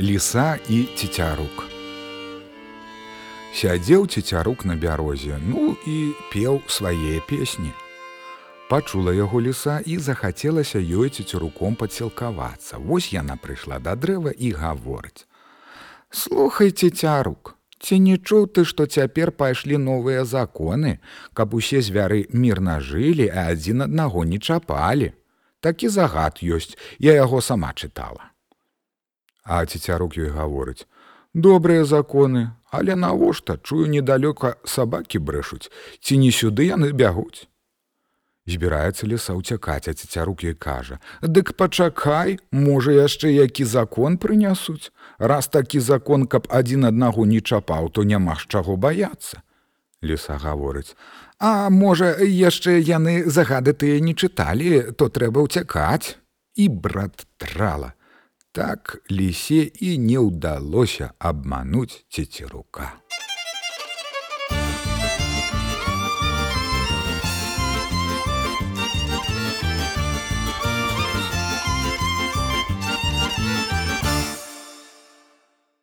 ліса і цецярук. Сядзеў цецярук на бярозе, ну і пеў свае песні. Пачула яго ліса і захацелася ёй цецюруком падсілкавацца. Вось яна прыйшла да дрэва і гаворыць: « Слухайце цярук, ці не чуў ты, што цяпер пайшлі новыя законы, каб усе звяры мірна жылі, а адзін аднаго не чапалі. Такі загад ёсць, я яго сама чытала. А цецярук ёй гаворыць: добрыя законы, але навошта чую недалёка сабакі брэшуць, ці не сюды яны бягуць. Збіраецца леса ўцякаць, а цецярук ёй кажа: « Дык пачакай, можа яшчэ які закон прынясуць. Раз такі закон, каб адзін аднаго не чапаў, то няма ж чаго баяцца. Леса гаворыць: « А можа, яшчэ яны загады тыя не чыталі, то трэба ўцякаць. І брат трала. Так лісе і не ўдалося абмануць цецерука.